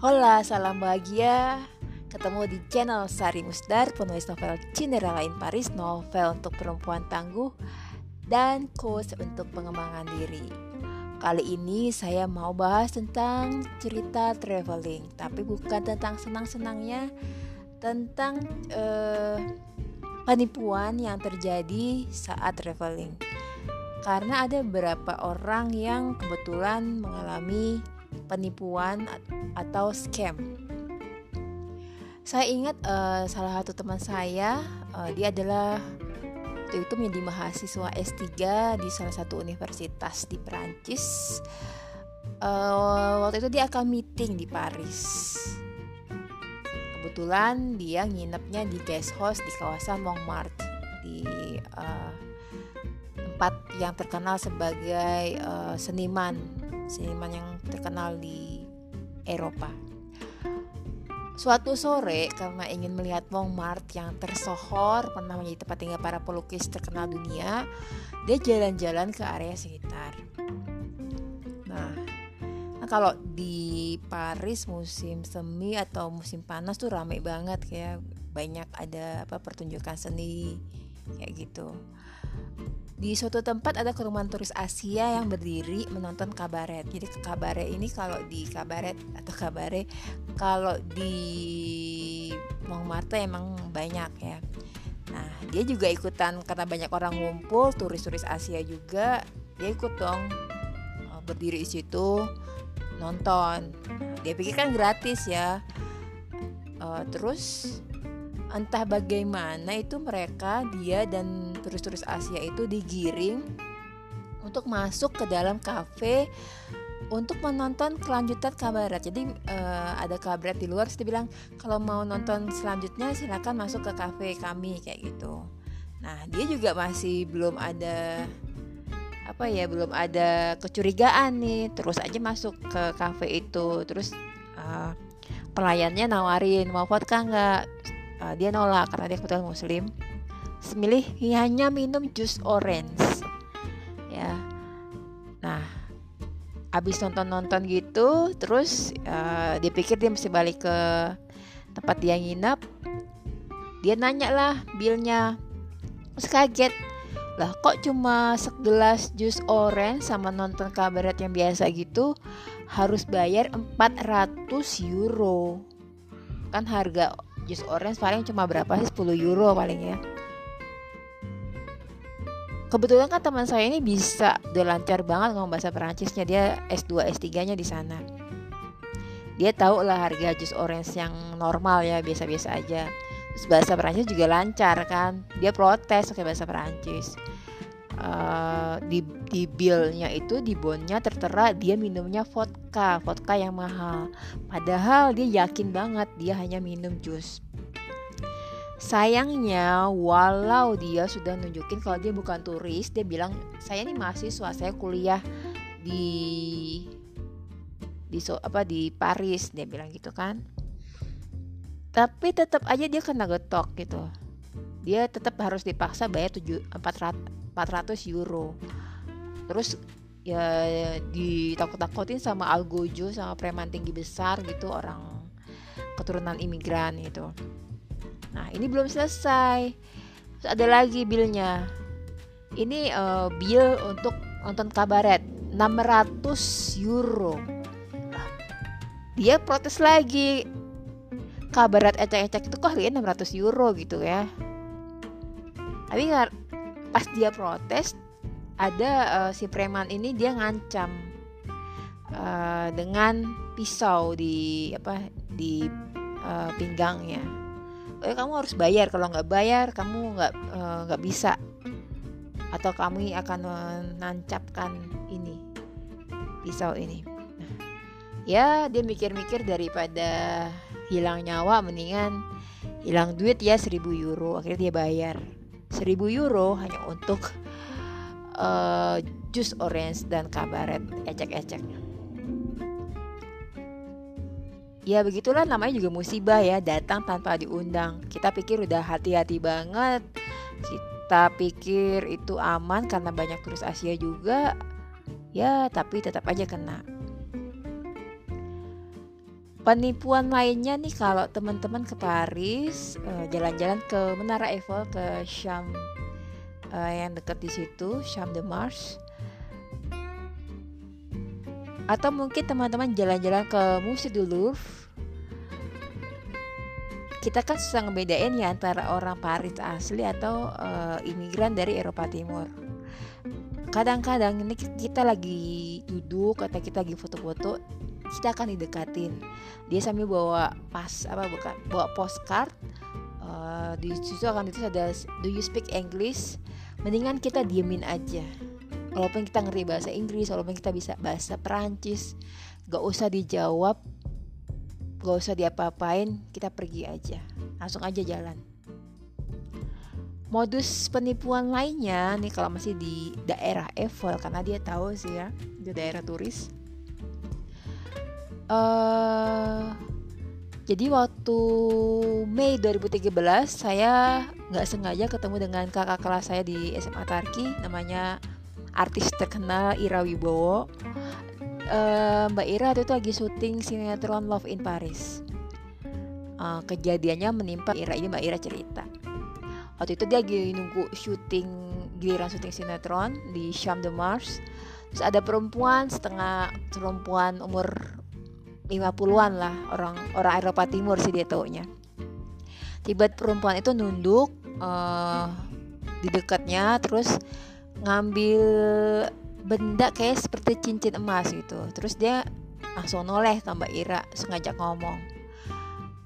Hola, salam bahagia. Ketemu di channel Sari Musdar, penulis novel Cinderella in Paris, novel untuk perempuan tangguh, dan coach untuk pengembangan diri. Kali ini saya mau bahas tentang cerita traveling, tapi bukan tentang senang-senangnya, tentang uh, penipuan yang terjadi saat traveling. Karena ada beberapa orang yang kebetulan mengalami penipuan atau scam. Saya ingat uh, salah satu teman saya, uh, dia adalah waktu itu menjadi mahasiswa S3 di salah satu universitas di Perancis. Uh, waktu itu dia akan meeting di Paris. Kebetulan dia nginepnya di guest house di kawasan Montmartre di uh, tempat yang terkenal sebagai uh, seniman seniman yang terkenal di Eropa. Suatu sore karena ingin melihat Montmartre yang tersohor pernah menjadi tempat tinggal para pelukis terkenal dunia, dia jalan-jalan ke area sekitar. Nah, nah kalau di Paris musim semi atau musim panas tuh ramai banget kayak banyak ada apa pertunjukan seni kayak gitu. Di suatu tempat ada kerumunan turis Asia yang berdiri menonton kabaret. Jadi kabaret ini kalau di kabaret atau kabaret kalau di Montmartre emang banyak ya. Nah, dia juga ikutan karena banyak orang ngumpul, turis-turis Asia juga, dia ikut dong eh, berdiri di situ nonton. Dia pikir kan gratis ya. Uh, terus entah bagaimana itu mereka dia dan turis-turis Asia itu digiring untuk masuk ke dalam kafe untuk menonton kelanjutan kabaret. Jadi uh, ada kabaret di luar, saya bilang kalau mau nonton selanjutnya silakan masuk ke kafe kami kayak gitu. Nah dia juga masih belum ada apa ya belum ada kecurigaan nih terus aja masuk ke kafe itu terus uh, pelayannya nawarin mau vodka nggak uh, dia nolak karena dia kebetulan muslim. Semilih hanya minum jus orange. Ya. Nah abis nonton-nonton gitu terus uh, dia pikir dia mesti balik ke tempat dia nginap dia nanya lah bilnya terus kaget. Lah kok cuma segelas jus orange sama nonton kabaret yang biasa gitu harus bayar 400 euro? Kan harga jus orange paling cuma berapa sih? 10 euro paling ya. Kebetulan kan teman saya ini bisa udah lancar banget ngomong bahasa Perancisnya. Dia S2 S3 nya di sana. Dia tahu lah harga jus orange yang normal ya biasa-biasa aja. Terus bahasa Perancis juga lancar kan. Dia protes pakai bahasa Perancis uh, di di billnya itu di bonnya tertera dia minumnya vodka vodka yang mahal padahal dia yakin banget dia hanya minum jus Sayangnya, walau dia sudah nunjukin kalau dia bukan turis, dia bilang saya ini mahasiswa, saya kuliah di di so, apa di Paris, dia bilang gitu kan. Tapi tetap aja dia kena getok gitu. Dia tetap harus dipaksa bayar 7 400, 400 euro. Terus ya ditakut-takutin sama algojo sama preman tinggi besar gitu orang keturunan imigran gitu Nah, ini belum selesai. Terus ada lagi bilnya. Ini uh, bill untuk nonton kabaret 600 euro. Dia protes lagi. Kabaret ecek-ecek itu kok harganya 600 euro gitu ya. Tapi pas dia protes ada uh, si preman ini dia ngancam uh, dengan pisau di apa di uh, pinggangnya. Eh, kamu harus bayar kalau nggak bayar kamu nggak nggak bisa. Atau kami akan menancapkan ini pisau ini. Nah, ya dia mikir-mikir daripada hilang nyawa mendingan hilang duit ya 1000 euro akhirnya dia bayar 1000 euro hanya untuk uh, jus orange dan kabaret ecek-ecek. Ya begitulah namanya juga musibah ya datang tanpa diundang. Kita pikir udah hati-hati banget. Kita pikir itu aman karena banyak turis Asia juga. Ya tapi tetap aja kena penipuan lainnya nih kalau teman-teman ke Paris jalan jalan-jalan ke Menara Eiffel ke Sham uh, yang dekat di situ Sham de Mars. Atau mungkin teman-teman jalan-jalan ke Musée du Louvre. Kita kan susah ngebedain ya antara orang Paris asli atau uh, imigran dari Eropa Timur. Kadang-kadang ini kita lagi duduk atau kita lagi foto-foto kita akan didekatin. Dia sambil bawa pas apa bukan bawa postcard. Uh, di situ akan itu ada do you speak English? Mendingan kita diemin aja. Walaupun kita ngerti bahasa Inggris walaupun kita bisa bahasa Perancis gak usah dijawab gak usah diapa-apain kita pergi aja. Langsung aja jalan. Modus penipuan lainnya nih kalau masih di daerah Eiffel karena dia tahu sih ya di daerah turis uh, jadi waktu Mei 2013 saya nggak sengaja ketemu dengan kakak kelas saya di SMA Tarki namanya artis terkenal Ira Wibowo. Uh, Mbak Ira itu lagi syuting sinetron Love in Paris. Uh, kejadiannya menimpa Ira ini Mbak Ira cerita. Waktu itu dia lagi nunggu syuting giliran syuting sinetron di Sham de Mars. Terus ada perempuan setengah perempuan umur 50-an lah orang orang Eropa Timur sih dia taunya. Tiba perempuan itu nunduk uh, di dekatnya terus ngambil benda kayak seperti cincin emas gitu. Terus dia langsung noleh ke Mbak Ira sengaja ngomong.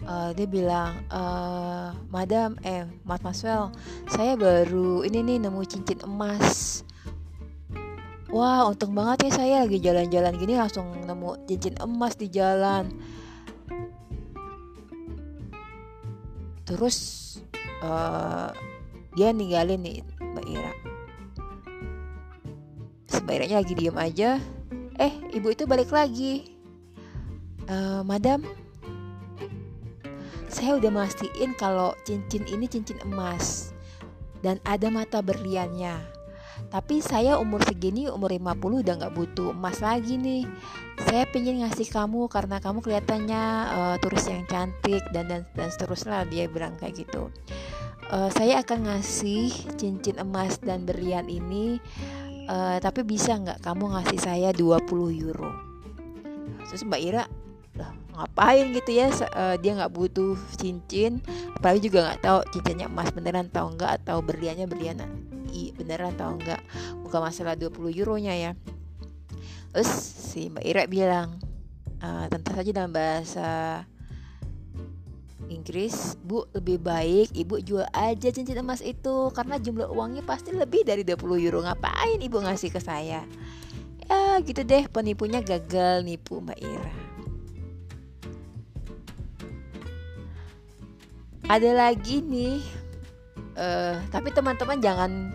Uh, dia bilang uh, madam eh mas Maswell saya baru ini nih nemu cincin emas wah untung banget ya saya. Lagi jalan-jalan gini langsung nemu cincin emas di jalan. Terus uh, dia ninggalin nih Mbak Ira. Mbak lagi diem aja. Eh ibu itu balik lagi. Uh, madam. Saya udah mastiin kalau cincin ini cincin emas. Dan ada mata berliannya. Tapi saya umur segini, umur 50 udah nggak butuh emas lagi nih. Saya pengen ngasih kamu karena kamu kelihatannya uh, turis yang cantik dan dan dan seterusnya dia bilang kayak gitu. Uh, saya akan ngasih cincin emas dan berlian ini, uh, tapi bisa nggak kamu ngasih saya 20 euro? Terus Mbak Ira ngapain gitu ya uh, dia nggak butuh cincin apalagi juga nggak tahu cincinnya emas beneran tahu nggak atau berliannya berlian i beneran tahu nggak bukan masalah 20 euronya ya terus si Mbak Ira bilang uh, tentu saja dalam bahasa Inggris, Bu lebih baik Ibu jual aja cincin emas itu karena jumlah uangnya pasti lebih dari 20 euro. Ngapain Ibu ngasih ke saya? Ya gitu deh penipunya gagal nipu Mbak Ira. ada lagi nih uh, tapi teman-teman jangan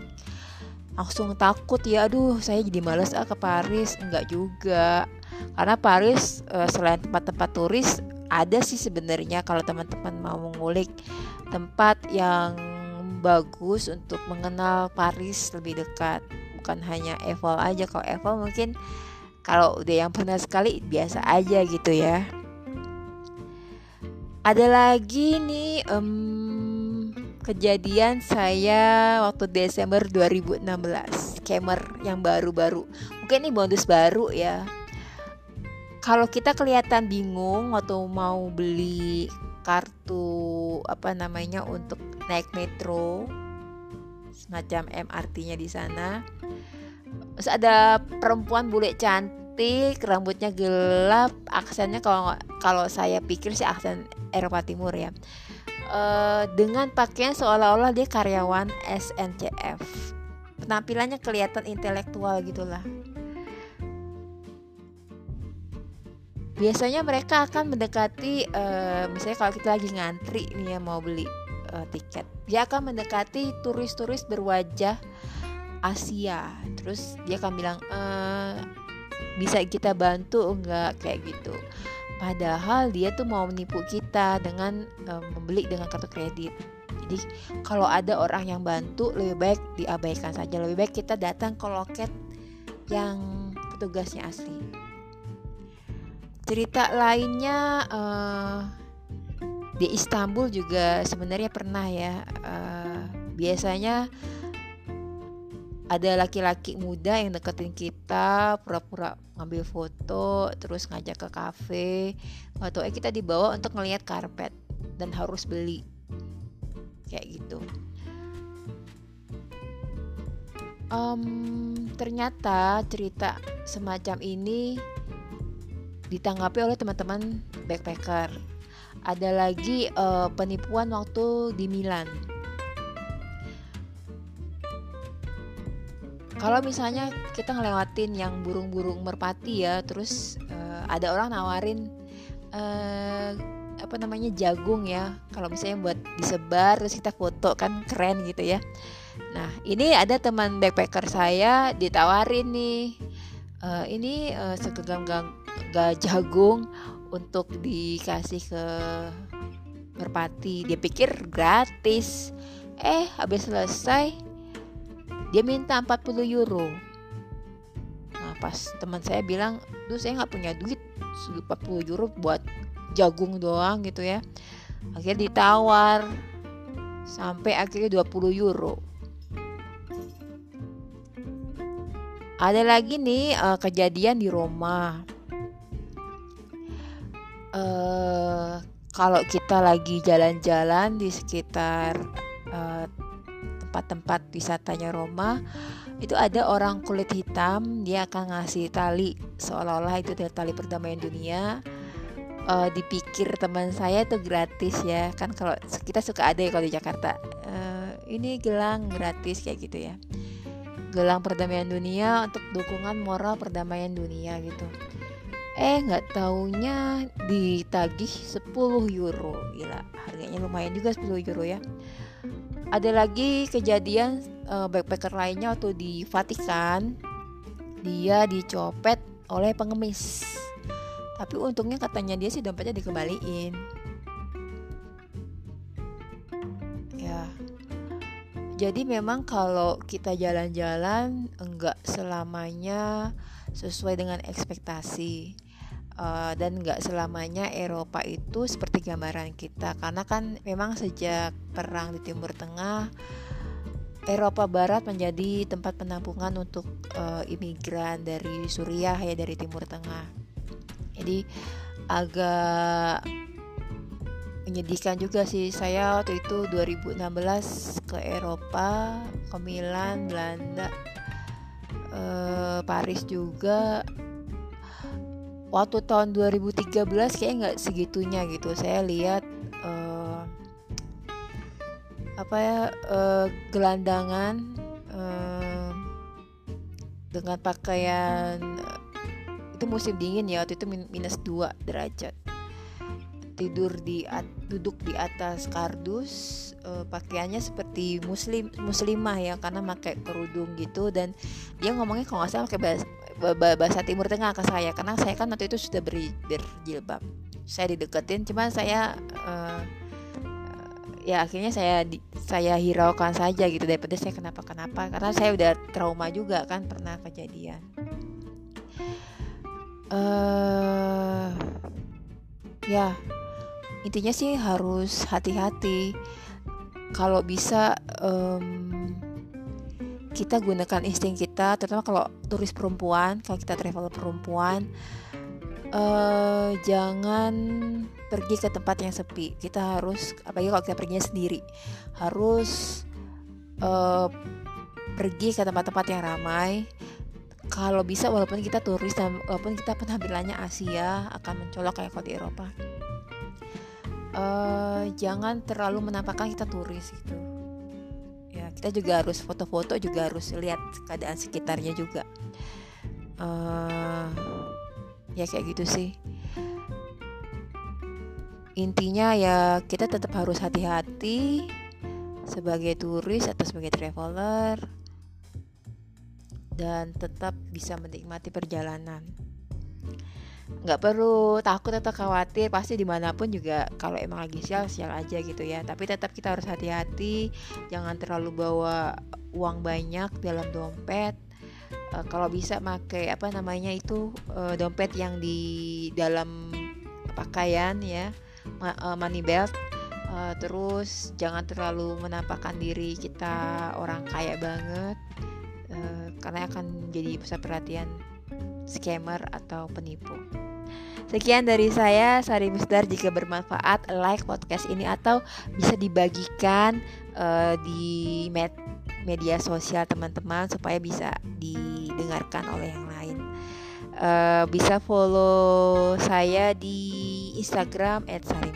langsung takut ya aduh saya jadi males ah ke Paris. Enggak juga. Karena Paris uh, selain tempat-tempat turis ada sih sebenarnya kalau teman-teman mau mengulik tempat yang bagus untuk mengenal Paris lebih dekat. Bukan hanya Eiffel aja kalau Eiffel mungkin kalau udah yang pernah sekali biasa aja gitu ya. Ada lagi nih um, kejadian saya waktu Desember 2016 scammer yang baru-baru. Mungkin ini bonus baru ya. Kalau kita kelihatan bingung waktu mau beli kartu apa namanya untuk naik metro semacam MRT-nya di sana terus ada perempuan bule cantik rambutnya gelap, aksennya kalau kalau saya pikir sih aksen Eropa Timur ya. Uh, dengan pakaian seolah-olah dia karyawan SNCF. Penampilannya kelihatan intelektual gitulah. Biasanya mereka akan mendekati, uh, misalnya kalau kita lagi ngantri nih ya mau beli uh, tiket, dia akan mendekati turis-turis berwajah Asia. Terus dia akan bilang, uh, bisa kita bantu enggak kayak gitu. Padahal dia tuh mau menipu kita dengan um, membeli dengan kartu kredit. Jadi kalau ada orang yang bantu lebih baik diabaikan saja. Lebih baik kita datang ke loket yang petugasnya asli. Cerita lainnya uh, di Istanbul juga sebenarnya pernah ya. Uh, biasanya ada laki-laki muda yang deketin kita pura-pura ngambil foto terus ngajak ke kafe. Atau eh kita dibawa untuk ngelihat karpet dan harus beli. Kayak gitu. Um, ternyata cerita semacam ini ditanggapi oleh teman-teman backpacker. Ada lagi uh, penipuan waktu di Milan kalau misalnya kita ngelewatin yang burung-burung merpati ya terus uh, ada orang nawarin uh, apa namanya jagung ya. Kalau misalnya buat disebar terus kita foto kan keren gitu ya. Nah ini ada teman backpacker saya ditawarin nih uh, ini uh, segenggam jagung untuk dikasih ke merpati. Dia pikir gratis. Eh habis selesai dia minta 40 euro. Nah pas teman saya bilang tuh saya nggak punya duit 40 euro buat jagung doang gitu ya. Akhirnya ditawar sampai akhirnya 20 euro. Ada lagi nih uh, kejadian di Roma. Uh, kalau kita lagi jalan-jalan di sekitar uh, tempat-tempat wisatanya Roma itu ada orang kulit hitam dia akan ngasih tali seolah-olah itu tali perdamaian dunia. Uh, dipikir teman saya itu gratis ya kan kalau kita suka ada ya kalau di Jakarta. Uh, ini gelang gratis kayak gitu ya. Gelang perdamaian dunia untuk dukungan moral perdamaian dunia gitu. Eh nggak taunya ditagih 10 euro. Gila harganya lumayan juga 10 euro ya ada lagi kejadian uh, backpacker lainnya waktu di Vatikan. Dia dicopet oleh pengemis. Tapi untungnya katanya dia sih dompetnya dikembaliin. Ya. Jadi memang kalau kita jalan-jalan enggak selamanya sesuai dengan ekspektasi uh, dan nggak selamanya Eropa itu seperti gambaran kita. Karena kan memang sejak perang di Timur Tengah Eropa Barat menjadi tempat penampungan untuk uh, imigran dari Suriah ya dari Timur Tengah. Jadi agak menyedihkan juga sih. Saya waktu itu 2016 ke Eropa, ke Milan, Belanda, uh, Paris juga waktu tahun 2013 kayak nggak segitunya gitu. Saya lihat uh, apa ya uh, gelandangan uh, dengan pakaian itu musim dingin ya waktu itu minus 2 derajat. Tidur di at, duduk di atas kardus uh, pakaiannya seperti muslim muslimah ya karena pakai kerudung gitu. Dan dia ngomongnya kalau nggak salah pakai bahasa Timur Tengah ke saya. Karena saya kan waktu itu sudah beri, berjilbab. Saya dideketin cuman saya uh, ya akhirnya saya di, saya hiraukan saja gitu. Daripada saya kenapa kenapa karena saya udah trauma juga kan pernah kejadian. Uh, ya intinya sih harus hati-hati. Kalau bisa um, kita gunakan insting kita terutama kalau turis perempuan kalau kita travel perempuan uh, jangan pergi ke tempat yang sepi. Kita harus apalagi kalau kita perginya sendiri harus uh, pergi ke tempat-tempat yang ramai. Kalau bisa walaupun kita turis dan walaupun kita penampilannya Asia akan mencolok kayak kalau di Eropa. Uh, jangan terlalu menampakkan kita turis gitu kita juga harus foto-foto juga harus lihat keadaan sekitarnya juga. Uh, ya kayak gitu sih. Intinya ya kita tetap harus hati-hati sebagai turis atau sebagai traveler dan tetap bisa menikmati perjalanan nggak perlu takut atau khawatir pasti di mana pun juga kalau emang lagi sial sial aja gitu ya. Tapi tetap kita harus hati-hati jangan terlalu bawa uang banyak dalam dompet. Uh, kalau bisa pakai apa namanya itu uh, dompet yang di dalam pakaian ya money belt. Uh, terus jangan terlalu menampakkan diri kita orang kaya banget uh, karena akan jadi pusat perhatian scammer atau penipu. Sekian dari saya, Sari Misdar. Jika bermanfaat, like podcast ini atau bisa dibagikan uh, di med media sosial teman-teman supaya bisa didengarkan oleh yang lain. Uh, bisa follow saya di Instagram @sari